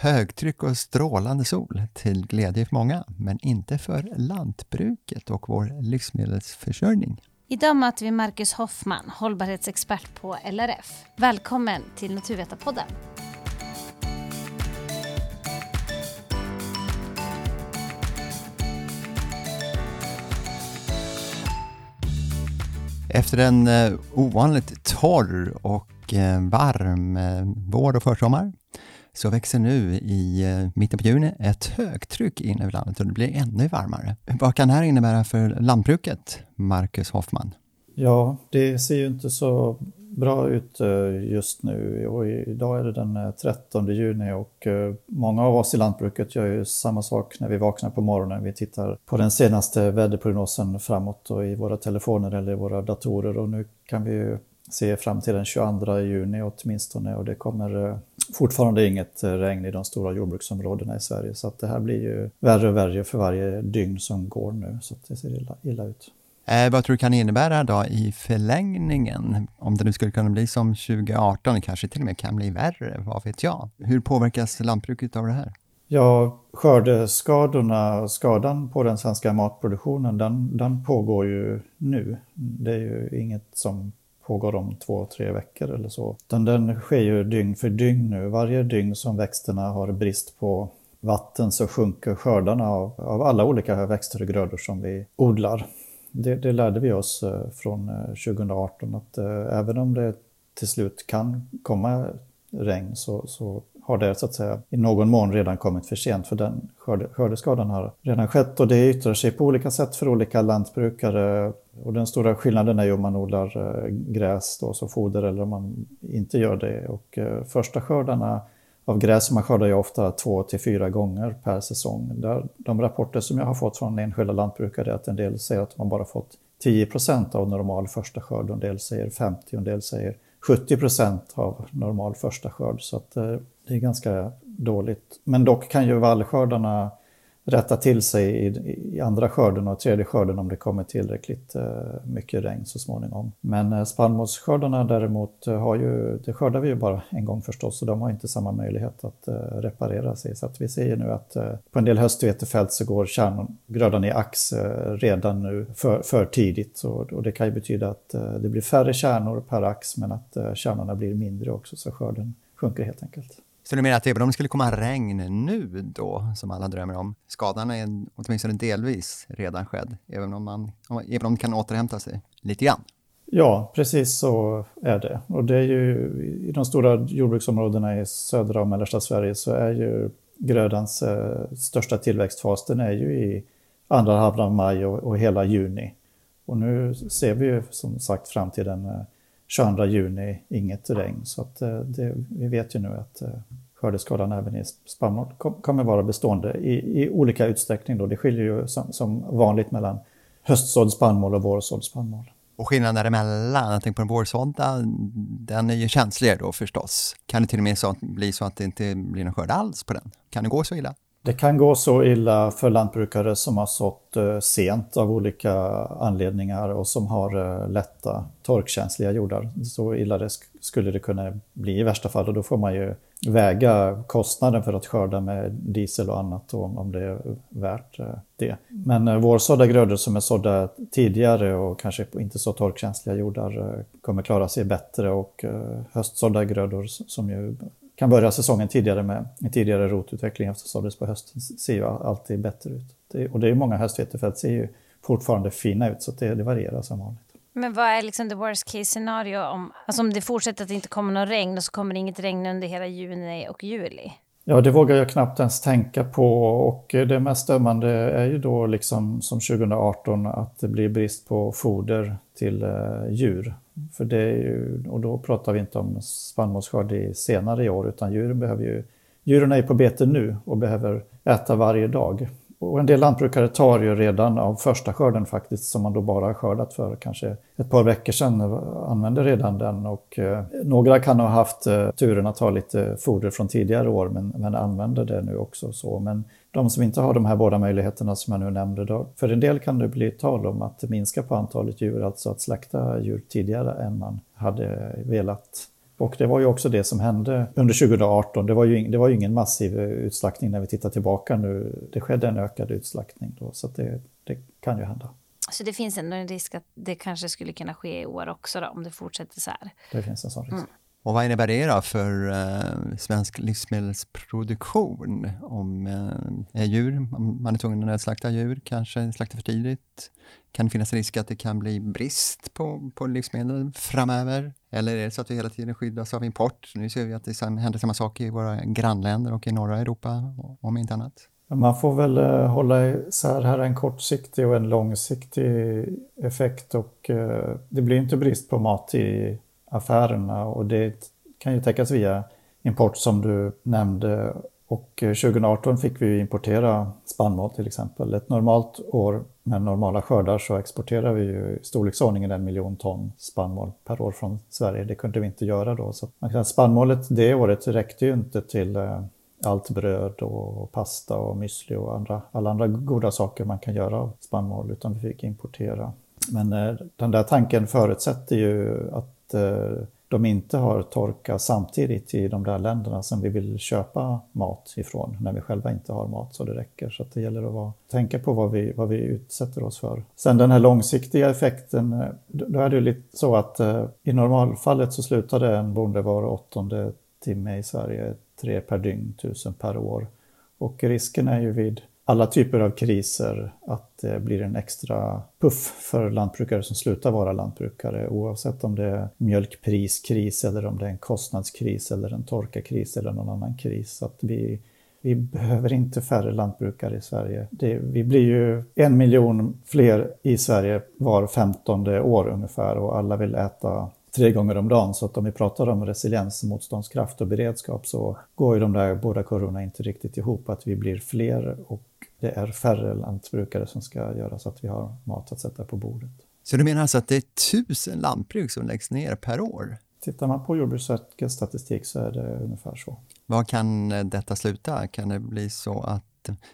Högtryck och strålande sol till glädje för många, men inte för lantbruket och vår livsmedelsförsörjning. Idag möter vi Marcus Hoffman, hållbarhetsexpert på LRF. Välkommen till Naturvetarpodden. Efter en eh, ovanligt torr och eh, varm eh, vår och försommar så växer nu i eh, mitten på juni ett högtryck in över landet och det blir ännu varmare. Vad kan det här innebära för lantbruket, Marcus Hoffman? Ja, det ser ju inte så bra ut eh, just nu och idag är det den eh, 13 juni och många av oss i lantbruket gör ju samma sak när vi vaknar på morgonen. Vi tittar på den senaste väderprognosen framåt och i våra telefoner eller i våra datorer och nu kan vi ju se fram till den 22 juni åtminstone och det kommer fortfarande inget regn i de stora jordbruksområdena i Sverige så att det här blir ju värre och värre för varje dygn som går nu så det ser illa, illa ut. Eh, vad tror du kan innebära då i förlängningen? Om det nu skulle kunna bli som 2018, det kanske till och med kan bli värre, vad vet jag? Hur påverkas lantbruket av det här? Ja, skördeskadorna, skadan på den svenska matproduktionen, den, den pågår ju nu. Det är ju inget som pågår om två, tre veckor eller så. Den, den sker ju dygn för dygn nu. Varje dygn som växterna har brist på vatten så sjunker skördarna av, av alla olika växter och grödor som vi odlar det, det, lärde vi oss eh, från eh, 2018 att eh, även om det till slut kan komma regn så, så har det så att säga i någon mån redan kommit för sent för den skörde, skördeskadan har redan skett och det yttrar sig på olika sätt för olika lantbrukare. Och den stora skillnaden är ju om man odlar eh, gräs då som foder eller om man inte gör det. Och eh, första skördarna av gräs man skördar ju ofta två till fyra gånger per säsong. Där, de rapporter som jag har fått från enskilda lantbrukare är att en del säger att man bara fått 10 procent av normal första skörd, och en del säger 50 och en del säger 70 procent av normal första skörd. Så att, eh, det är ganska dåligt. Men dock kan ju vallskördarna rätta till sig i, i, andra skörden och tredje skörden om det kommer tillräckligt eh, mycket regn så småningom. Men eh, spannmålsskördarna däremot eh, har ju, det skördar vi ju bara en gång förstås och de har inte samma möjlighet att eh, reparera sig. Så att vi ser nu att eh, på en del höstvetefält så går kärngrödan i ax eh, redan nu för, för tidigt och, och, det kan ju betyda att eh, det blir färre kärnor per ax men att eh, kärnorna blir mindre också så skörden sjunker helt enkelt. Så du menar att även om det skulle komma regn nu då, som alla drömmer om, skadan är åtminstone delvis redan skedd, även om, man, även om det kan återhämta sig lite grann? Ja, precis så är det. Och det är ju i de stora jordbruksområdena i södra och mellersta Sverige så är ju grödans eh, största tillväxtfas, den är ju i andra halvan av maj och, och, hela juni. Och nu ser vi ju som sagt fram till den eh, 22 juni inget regn. Så att, eh, det, vi vet ju nu att eh, skördeskadan även i spannmål kommer vara bestående i, i olika utsträckning. Då. Det skiljer ju som, som vanligt mellan höstsådd spannmål och vårsådd spannmål. Och skillnaden däremellan, jag tänker på den vårsådda, den är ju känsligare då förstås. Kan det till och med så, bli så att det inte blir någon skörd alls på den? Kan det gå så illa? Det kan gå så illa för lantbrukare som har sått eh, sent av olika anledningar och som har eh, lätta torkkänsliga jordar. Så illa det skulle det kunna bli i värsta fall och då får man ju väga kostnaden för att skörda med diesel och annat om det är värt eh, det. Men vårsådda grödor som är sådda tidigare och kanske inte så torkkänsliga jordar kommer klara sig bättre och höstsådda grödor som ju kan börja säsongen tidigare med en tidigare rotutveckling efter såddes på hösten ser ju alltid bättre ut. Det, och det är många höstvetefält ser ju fortfarande fina ut så det, det varierar som vanligt. Men vad är liksom the worst case scenario om, alltså om det fortsätter att det inte kommer någon regn och så kommer det inget regn under hela juni och juli? Ja, det vågar jag knappt ens tänka på och det mest dömande är ju då liksom som 2018 att det blir brist på foder till eh, djur. För det är ju, och då pratar vi inte om spannmålsskörd i senare i år utan djuren behöver ju, djuren är på bete nu och behöver äta varje dag. Och en del lantbrukare tar ju redan av första skörden faktiskt, som man då bara har skördat för kanske ett par veckor sedan, eh, använder redan den. Och eh, några kan ha haft eh, turen att ha lite foder från tidigare år, men, men använder det nu också. så. Men de som inte har de här båda möjligheterna som jag nu nämnde, då, för en del kan det bli tal om att minska på antalet djur, alltså att slakta djur tidigare än man hade velat. Och det var ju också det som hände under 2018. Det var ju, det var ju ingen massiv utslaktning när vi tittar tillbaka nu. Det skedde en ökad utslaktning då, så det, det kan ju hända. Så det finns ändå en risk att det kanske skulle kunna ske i år också då, om det fortsätter så här? Det finns en sån risk. Mm. Och vad innebär det då för eh, svensk livsmedelsproduktion? Om eh, djur, om man är tvungen att slakta djur, kanske slakta för tidigt? Kan det finnas risk att det kan bli brist på, på livsmedel framöver? Eller är det så att vi hela tiden skyddas av import? Nu ser vi att det händer samma sak i våra grannländer och i norra Europa, om inte annat. Man får väl eh, hålla isär här en kortsiktig och en långsiktig effekt och eh, det blir inte brist på mat i affärerna och det kan ju täckas via import som du nämnde. Och eh, 2018 fick vi importera spannmål till exempel. Ett normalt år med normala skördar så exporterar vi ju i storleksordningen en miljon ton spannmål per år från Sverige. Det kunde vi inte göra då. Så man kan säga spannmålet det året räckte ju inte till eh, allt bröd och pasta och müsli och andra, alla andra goda saker man kan göra av spannmål utan vi fick importera. Men eh, den där tanken förutsätter ju att Eh, de inte har torka samtidigt i de där länderna som vi vill köpa mat ifrån när vi själva inte har mat så det räcker. Så det gäller att vara, tänka på vad vi, vad vi utsätter oss för. Sen den här långsiktiga effekten, eh, då är det ju lite så att eh, i normalfallet så slutade en bonde var åttonde timme i Sverige, tre per dygn, tusen per år. Och risken är ju vid alla typer av kriser att det blir en extra puff för lantbrukare som slutar vara lantbrukare oavsett om det är mjölkpriskris eller om det är en kostnadskris eller en torkakris eller någon annan kris. Så att vi, vi behöver inte färre lantbrukare i Sverige. Det, vi blir ju en miljon fler i Sverige var femtonde år ungefär och alla vill äta tre gånger om dagen. Så att om vi pratar om resiliens, motståndskraft och beredskap så går ju de där båda kurvorna inte riktigt ihop. Att vi blir fler och det är färre lantbrukare som ska göra så att vi har mat att sätta på bordet. Så du menar alltså att det är tusen lantbruk som läggs ner per år? Tittar man på Jordbruksverkets statistik så är det ungefär så. Var kan detta sluta? Kan det bli så att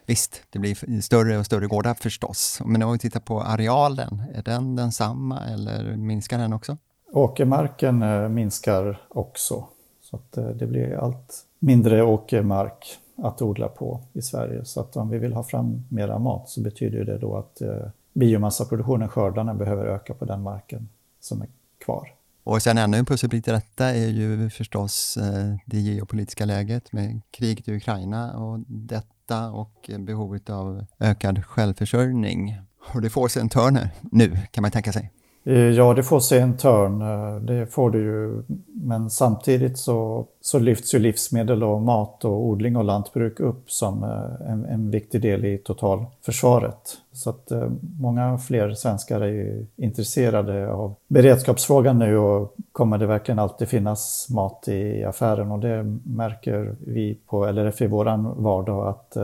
Visst, det blir större och större gårdar förstås, men om vi tittar på arealen, är den densamma eller minskar den också? Åkermarken eh, minskar också, så eh, det blir allt mindre åkermark att odla på i Sverige. Så att om vi vill ha fram mera mat så betyder det då att eh, biomassaproduktionen, skördarna, behöver öka på den marken som är kvar. Och sen ännu en pusselbit i detta är ju förstås eh, det geopolitiska läget med kriget i Ukraina och detta och behovet av ökad självförsörjning. Och det får sig en törn nu, kan man tänka sig. Eh, ja, det får sig en törn, eh, det får det ju. Men samtidigt så, så lyfts ju livsmedel och mat och odling och lantbruk upp som eh, en, en viktig del i totalförsvaret. Så att många fler svenskar är ju intresserade av beredskapsfrågan nu och kommer det verkligen alltid finnas mat i affären och det märker vi på LRF i våran vardag att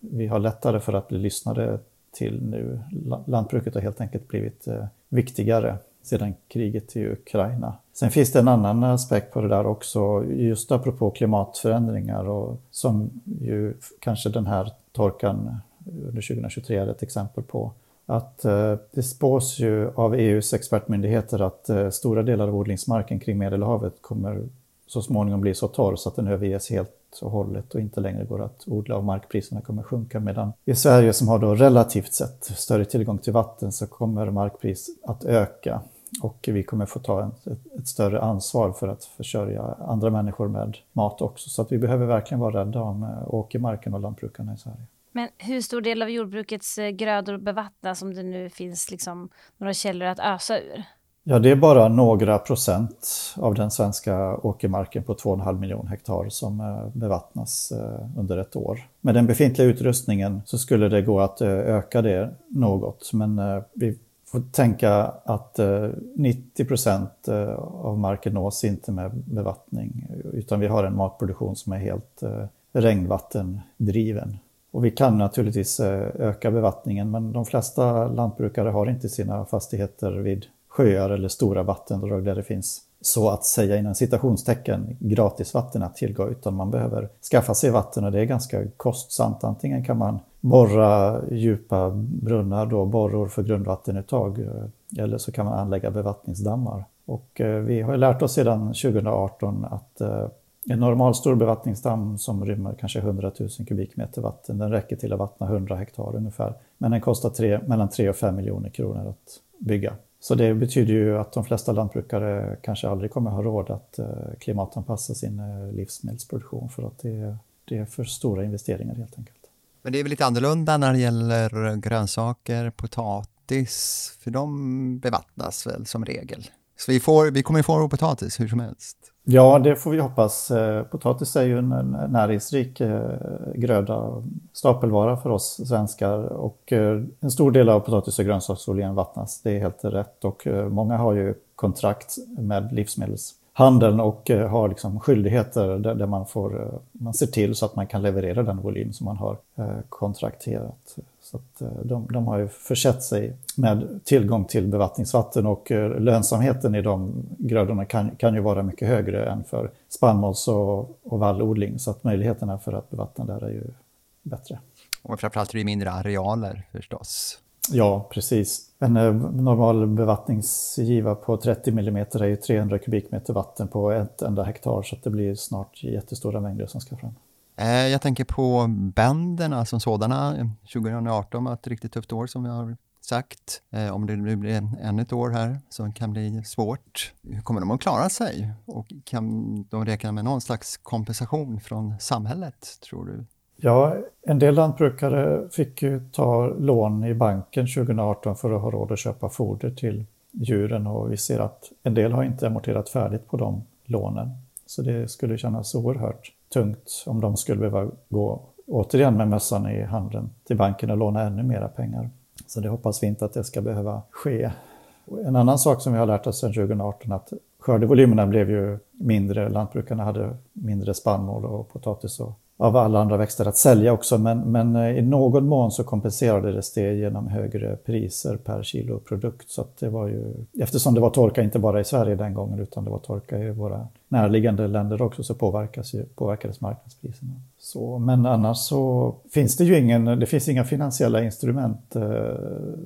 vi har lättare för att bli lyssnade till nu. Lantbruket har helt enkelt blivit eh, viktigare sedan kriget i Ukraina. Sen finns det en annan aspekt på det där också, just apropå klimatförändringar och som ju kanske den här torkan under 2023 är ett exempel på. Att eh, det spås ju av EUs expertmyndigheter att eh, stora delar av odlingsmarken kring Medelhavet kommer så småningom bli så torr så att den överges helt och hållet och inte längre går att odla och markpriserna kommer sjunka. Medan i Sverige som har då relativt sett större tillgång till vatten så kommer markpris att öka och vi kommer få ta ett, ett, större ansvar för att försörja andra människor med mat också. Så att vi behöver verkligen vara rädda om eh, åkermarken och lantbrukarna i Sverige. Men hur stor del av jordbrukets eh, grödor bevattnas om det nu finns liksom några källor att ösa ur? Ja, det är bara några procent av den svenska åkermarken på 2,5 miljoner hektar som eh, bevattnas eh, under ett år. Med den befintliga utrustningen så skulle det gå att eh, öka det något, men vi får tänka att 90 procent av marken nås inte med bevattning, utan vi har en matproduktion som är helt regnvattendriven. Och vi kan naturligtvis öka bevattningen, men de flesta lantbrukare har inte sina fastigheter vid sjöar eller stora vattendrag där det finns så att säga inom citationstecken gratisvatten att tillgå utan man behöver skaffa sig vatten och det är ganska kostsamt. Antingen kan man borra djupa brunnar, då borror för grundvattenuttag eh, eller så kan man anlägga bevattningsdammar. Och eh, vi har lärt oss sedan 2018 att eh, en en normalstor bevattningsdamm som rymmer kanske 100 000 kubikmeter vatten, den räcker till att vattna 100 hektar ungefär. Men den kostar tre, mellan 3 och 5 miljoner kronor att bygga. Så det betyder ju att de flesta lantbrukare kanske aldrig kommer ha råd att eh, klimatanpassa sin eh, livsmedelsproduktion för att det, det är för stora investeringar helt enkelt. Men det är väl lite annorlunda när det gäller grönsaker, potatis, för de bevattnas väl som regel? Så vi, får, vi kommer få vår potatis hur som helst? Ja, det får vi hoppas. Eh, potatis är ju en näringsrik eh, gröda, stapelvara för oss svenskar och eh, en stor del av potatis och grönsaksodlingen vattnas. Det är helt rätt och många har ju kontrakt med livsmedels handeln och eh, har liksom skyldigheter där, man, får, eh, man ser till så att man kan leverera den volym som man har eh, kontrakterat. Så de, de, har ju försett sig med tillgång till bevattningsvatten och lönsamheten i de grödorna kan, kan ju vara mycket högre än för spannmåls och, och vallodling så att möjligheterna för att bevattna där är ju bättre. Och framförallt är det mindre arealer förstås. Ja, precis. En eh, normal bevattningsgiva på 30 mm är ju 300 kubikmeter vatten på ett enda hektar så det blir snart jättestora mängder som ska fram. Eh, jag tänker på bänderna som sådana. 2018 var ett riktigt tufft år som vi har sagt. Eh, om det nu blir ännu ett år här som kan bli svårt. Hur kommer de att klara sig? Och kan de räkna med någon slags kompensation från samhället, tror du? Ja, en del lantbrukare fick ju ta lån i banken 2018 för att ha råd att köpa foder till djuren och vi ser att en del har inte amorterat färdigt på de lånen. Så det skulle kännas oerhört tungt om de skulle behöva gå återigen med mössan i handen till banken och låna ännu mera pengar. Så det hoppas vi inte att det ska behöva ske. En annan sak som vi har lärt oss sedan 2018 att skördevolymerna blev ju mindre, lantbrukarna hade mindre spannmål och potatis och av alla andra växter att sälja också men, men eh, i någon mån så kompenserades det genom högre priser per kilo produkt. Så det var ju, eftersom det var torka inte bara i Sverige den gången utan det var torka i våra närliggande länder också så påverkas ju, påverkades marknadspriserna. Så, men annars så finns det ju ingen, det finns inga finansiella instrument eh,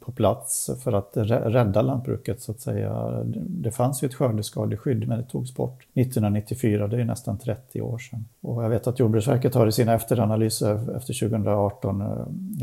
på plats för att rädda lantbruket så att säga. Det fanns ju ett skördeskadeskydd men det togs bort 1994, det är nästan 30 år sedan. Och jag vet att Jordbruksverket har i sina efteranalyser efter 2018 eh,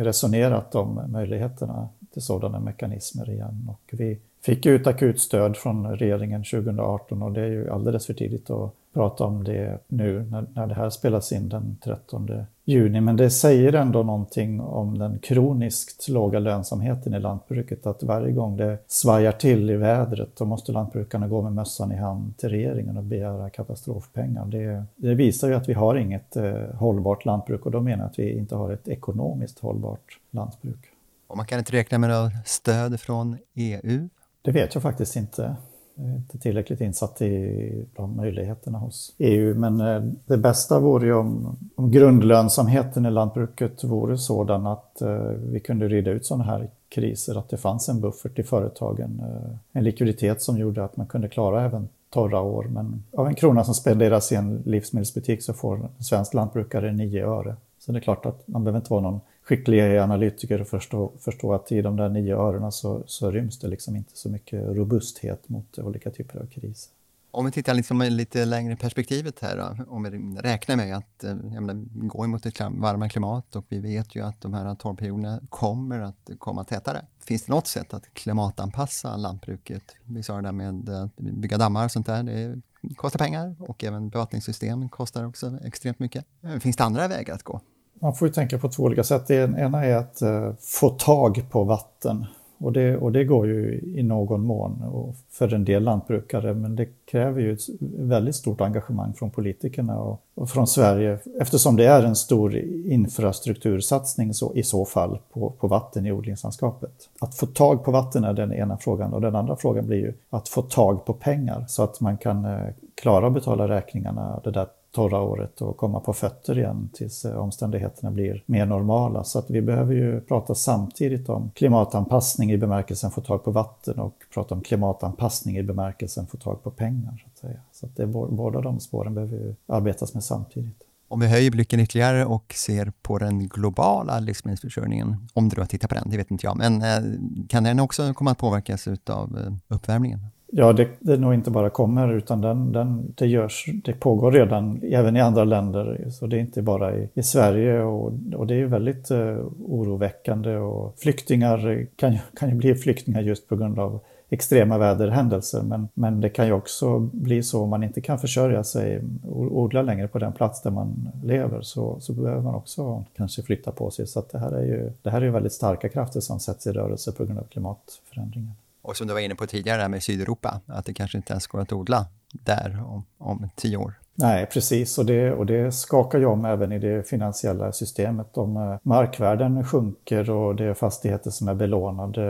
resonerat om möjligheterna till sådana mekanismer igen. Och vi fick ju ett akutstöd från regeringen 2018 och det är ju alldeles för tidigt att prata om det nu när, när det här spelas in den 13 juni. Men det säger ändå någonting om den kroniskt låga lönsamheten i lantbruket. Att varje gång det svajar till i vädret då måste lantbrukarna gå med mössan i hand till regeringen och begära katastrofpengar. Det, det visar ju att vi har inget eh, hållbart lantbruk och då menar jag att vi inte har ett ekonomiskt hållbart lantbruk. Och man kan inte räkna med något stöd från EU? Det vet jag faktiskt inte. Jag är inte tillräckligt insatt i de möjligheterna hos EU. Men eh, det bästa vore ju om, om grundlönsamheten i lantbruket vore sådan att eh, vi kunde rida ut sådana här kriser, att det fanns en buffert i företagen. Eh, en likviditet som gjorde att man kunde klara även torra år. Men av en krona som spenderas i en livsmedelsbutik så får en svensk lantbrukare nio öre. Så det är klart att man behöver inte vara någon skicklig analytiker och förstå, förstå att i de där nio öronen så, så ryms det liksom inte så mycket robusthet mot olika typer av kriser. Om vi tittar liksom lite längre perspektivet här då, om vi räknar med att eh, jag menar, vi går mot ett varmare klimat och vi vet ju att de här torrperioderna kommer att komma tätare. Finns det något sätt att klimatanpassa lantbruket? Vi sa det där med att bygga dammar och sånt där, det kostar pengar och även bevattningssystem kostar också extremt mycket. Finns det andra vägar att gå? Man får ju tänka på två olika sätt. Det ena är att eh, få tag på vatten. Och det, och det går ju i någon mån och för en del lantbrukare, men det kräver ju ett väldigt stort engagemang från politikerna och, och från Sverige eftersom det är en stor infrastruktursatsning så, i så fall på, på vatten i odlingslandskapet. Att få tag på vatten är den ena frågan och den andra frågan blir ju att få tag på pengar så att man kan eh, klara att betala räkningarna det där torra året och komma på fötter igen tills eh, omständigheterna blir mer normala. Så att vi behöver ju prata samtidigt om klimatanpassning i bemärkelsen få tag på vatten och prata om klimatanpassning i bemärkelsen få tag på pengar. Så att säga. Så att det är, båda de spåren behöver ju arbetas med samtidigt. Om vi höjer blicken ytterligare och ser på den globala livsmedelsförsörjningen, om du har tittat på den, det vet inte jag, men eh, kan den också komma att påverkas av eh, uppvärmningen? Ja, det, det nog inte bara kommer utan den, den, det, görs, det pågår redan även i andra länder. Så det är inte bara i, i Sverige och, och det är väldigt eh, oroväckande och flyktingar kan, kan ju bli flyktingar just på grund av extrema väderhändelser. Men, men det kan ju också bli så om man inte kan försörja sig och odla längre på den plats där man lever så, så behöver man också kanske flytta på sig. Så det här är ju det här är väldigt starka krafter som sätts i rörelse på grund av klimatförändringen. Och som du var inne på tidigare med Sydeuropa, att det kanske inte ens går att odla där om, om tio år. Nej, precis. Och det, och det skakar ju om även i det finansiella systemet. Om eh, markvärden sjunker och det är fastigheter som är belånade.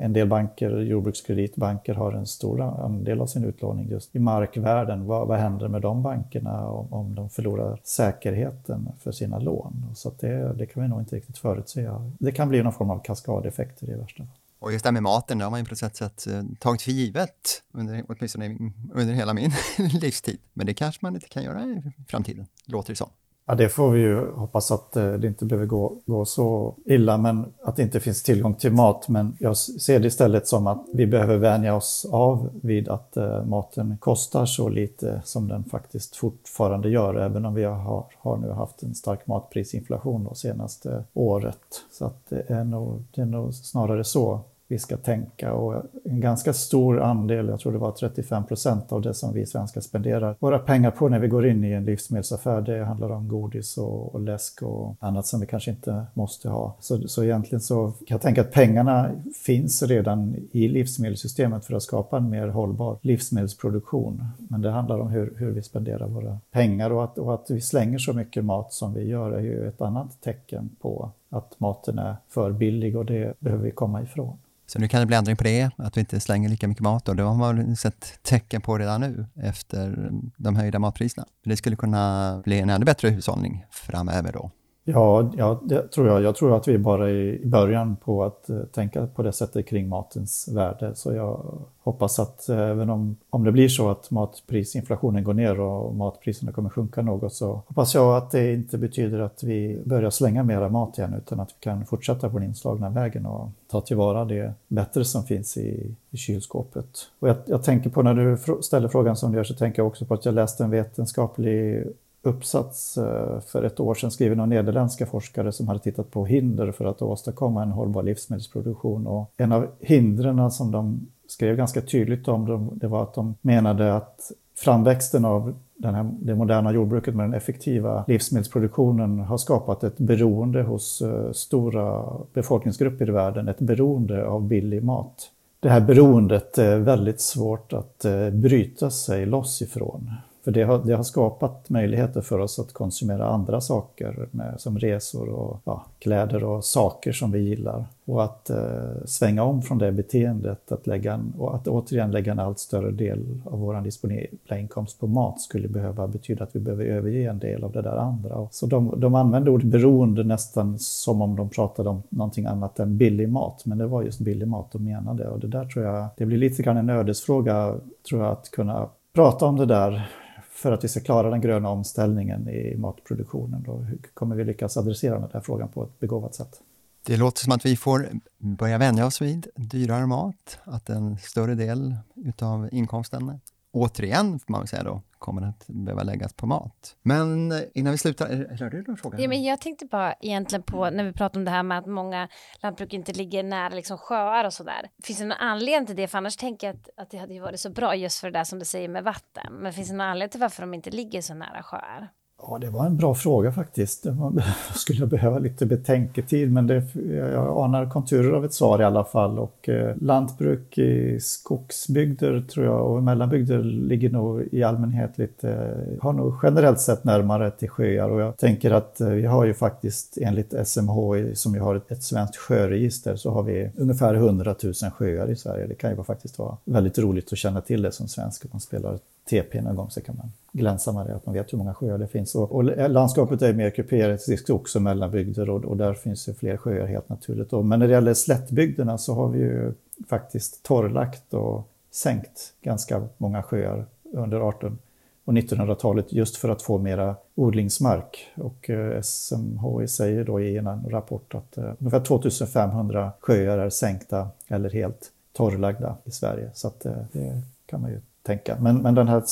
En del banker, jordbrukskreditbanker, har en stor andel av sin utlåning just i markvärden. Vad, vad händer med de bankerna om, om de förlorar säkerheten för sina lån? Så det, det kan vi nog inte riktigt förutse. Det kan bli någon form av kaskadeffekter i värsta fall. Och just det här med maten, det har man ju på ett sätt eh, tagit för givet, under, åtminstone under hela min livstid. Men det kanske man inte kan göra i framtiden, låter det som. Ja, det får vi ju hoppas att eh, det inte behöver gå, gå så illa, men att det inte finns tillgång till mat. Men jag ser det istället som att vi behöver vänja oss av vid att eh, maten kostar så lite som den faktiskt fortfarande gör, även om vi har, har nu haft en stark matprisinflation det senaste året. Så att det, är nog, det är nog snarare så vi ska tänka och en ganska stor andel, jag tror det var 35 procent av det som vi svenskar spenderar våra pengar på när vi går in i en livsmedelsaffär, det handlar om godis och, och läsk och annat som vi kanske inte måste ha. Så, så egentligen så kan jag tänka att pengarna finns redan i livsmedelssystemet för att skapa en mer hållbar livsmedelsproduktion. Men det handlar om hur, hur vi spenderar våra pengar och att, och att vi slänger så mycket mat som vi gör är ju ett annat tecken på att maten är för billig och det behöver vi komma ifrån. Så nu kan det bli ändring på det, att vi inte slänger lika mycket mat och det har man sett tecken på redan nu efter de höjda matpriserna. Det skulle kunna bli en ännu bättre hushållning framöver då. Ja, ja, det tror jag. Jag tror att vi är bara i början på att eh, tänka på det sättet kring matens värde. Så jag hoppas att eh, även om, om det blir så att matprisinflationen går ner och matpriserna kommer sjunka något så hoppas jag att det inte betyder att vi börjar slänga mera mat igen utan att vi kan fortsätta på den inslagna vägen och ta tillvara det bättre som finns i, i kylskåpet. Och jag, jag tänker på när du ställer frågan som du gör så tänker jag också på att jag läste en vetenskaplig uppsats eh, för ett år sedan skriven av nederländska forskare som hade tittat på hinder för att åstadkomma en hållbar livsmedelsproduktion. Och en av hindren som de skrev ganska tydligt om det var att de menade att framväxten av den här, det moderna jordbruket med den effektiva livsmedelsproduktionen har skapat ett beroende hos eh, stora befolkningsgrupper i världen, ett beroende av billig mat. Det här beroendet är väldigt svårt att eh, bryta sig loss ifrån. För det har, det har skapat möjligheter för oss att konsumera andra saker med, som resor och ja, kläder och saker som vi gillar. Och att eh, svänga om från det beteendet att lägga en, och att återigen lägga en allt större del av vår disponibla inkomst på mat skulle behöva betyda att vi behöver överge en del av det där andra. Så de, de använde ordet beroende nästan som om de pratade om någonting annat än billig mat. Men det var just billig mat de menade och det där tror jag, det blir lite grann en ödesfråga tror jag att kunna prata om det där för att vi ska klara den gröna omställningen i matproduktionen. Då, hur kommer vi lyckas adressera den här frågan på ett begåvat sätt? Det låter som att vi får börja vänja oss vid dyrare mat, att en större del utav inkomsten återigen, får man väl säga då, kommer att behöva läggas på mat. Men innan vi slutar, har du någon fråga? Ja, men jag tänkte bara egentligen på, när vi pratar om det här med att många lantbruk inte ligger nära liksom sjöar och sådär. Finns det någon anledning till det? För annars tänker jag att, att det hade varit så bra just för det där som du säger med vatten. Men finns det någon anledning till varför de inte ligger så nära sjöar? Ja, det var en bra fråga faktiskt. Man skulle behöva lite betänketid, men det, jag anar konturer av ett svar i alla fall. Och eh, lantbruk i skogsbygder tror jag och mellanbygder ligger nog i allmänhet lite, har nog generellt sett närmare till sjöar. Och jag tänker att eh, vi har ju faktiskt enligt SMHI, som ju har ett, ett svenskt sjöregister, så har vi ungefär 100 000 sjöar i Sverige. Det kan ju faktiskt vara väldigt roligt att känna till det som svensk, att man spelar TP någon gång så kan man glänsa med det, att man vet hur många sjöar det finns. Och, och landskapet är mer kuperat också mellan bygder och, och där finns det fler sjöar helt naturligt. Och, men när det gäller slättbygderna så har vi ju faktiskt torrlagt och sänkt ganska många sjöar under 18 och 1900-talet just för att få mera odlingsmark. Och eh, SMHI säger då i en rapport att eh, ungefär 2500 sjöar är sänkta eller helt torrlagda i Sverige. Så att, eh, det kan man ju tänka. Men, men den här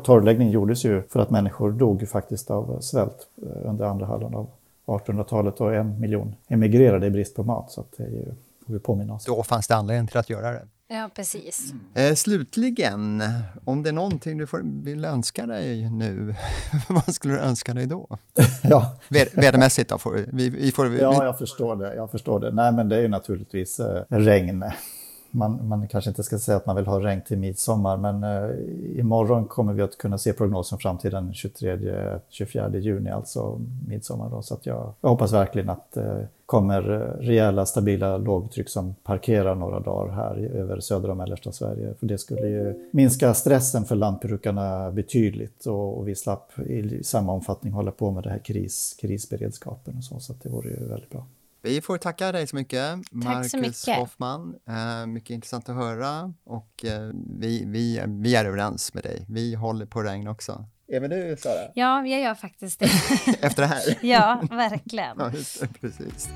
torrläggningen gjordes ju för att människor dog faktiskt av svält eh, under andra halvan av 1800-talet och en miljon emigrerade i brist på mat. Så det är ju, får vi påminna oss. Då fanns det anledning till att göra det. Ja, precis. Eh, slutligen, om det är någonting du får, vill önska dig nu, vad skulle du önska dig då? ja. Vädermässigt då? Får vi, vi får, vi, ja, jag förstår det. Jag förstår det. Nej, men det är ju naturligtvis eh, regn man, man kanske inte ska säga att man vill ha regn till midsommar, men eh, imorgon kommer vi att kunna se prognosen fram till den 23-24 juni, alltså midsommar. Då, så att jag, jag hoppas verkligen att det eh, kommer eh, rejäla stabila lågtryck som parkerar några dagar här över södra och mellersta Sverige. För det skulle ju minska stressen för lantbrukarna betydligt och, och vi slapp i samma omfattning hålla på med det här kris, krisberedskapen och så, så det vore ju väldigt bra. Vi får tacka dig så mycket, Marcus Hoffman. Eh, mycket intressant att höra och eh, vi, vi, vi är överens med dig. Vi håller på regn också. Även du, Sara? Ja, jag gör faktiskt det. Efter det här? ja, verkligen. ja, precis.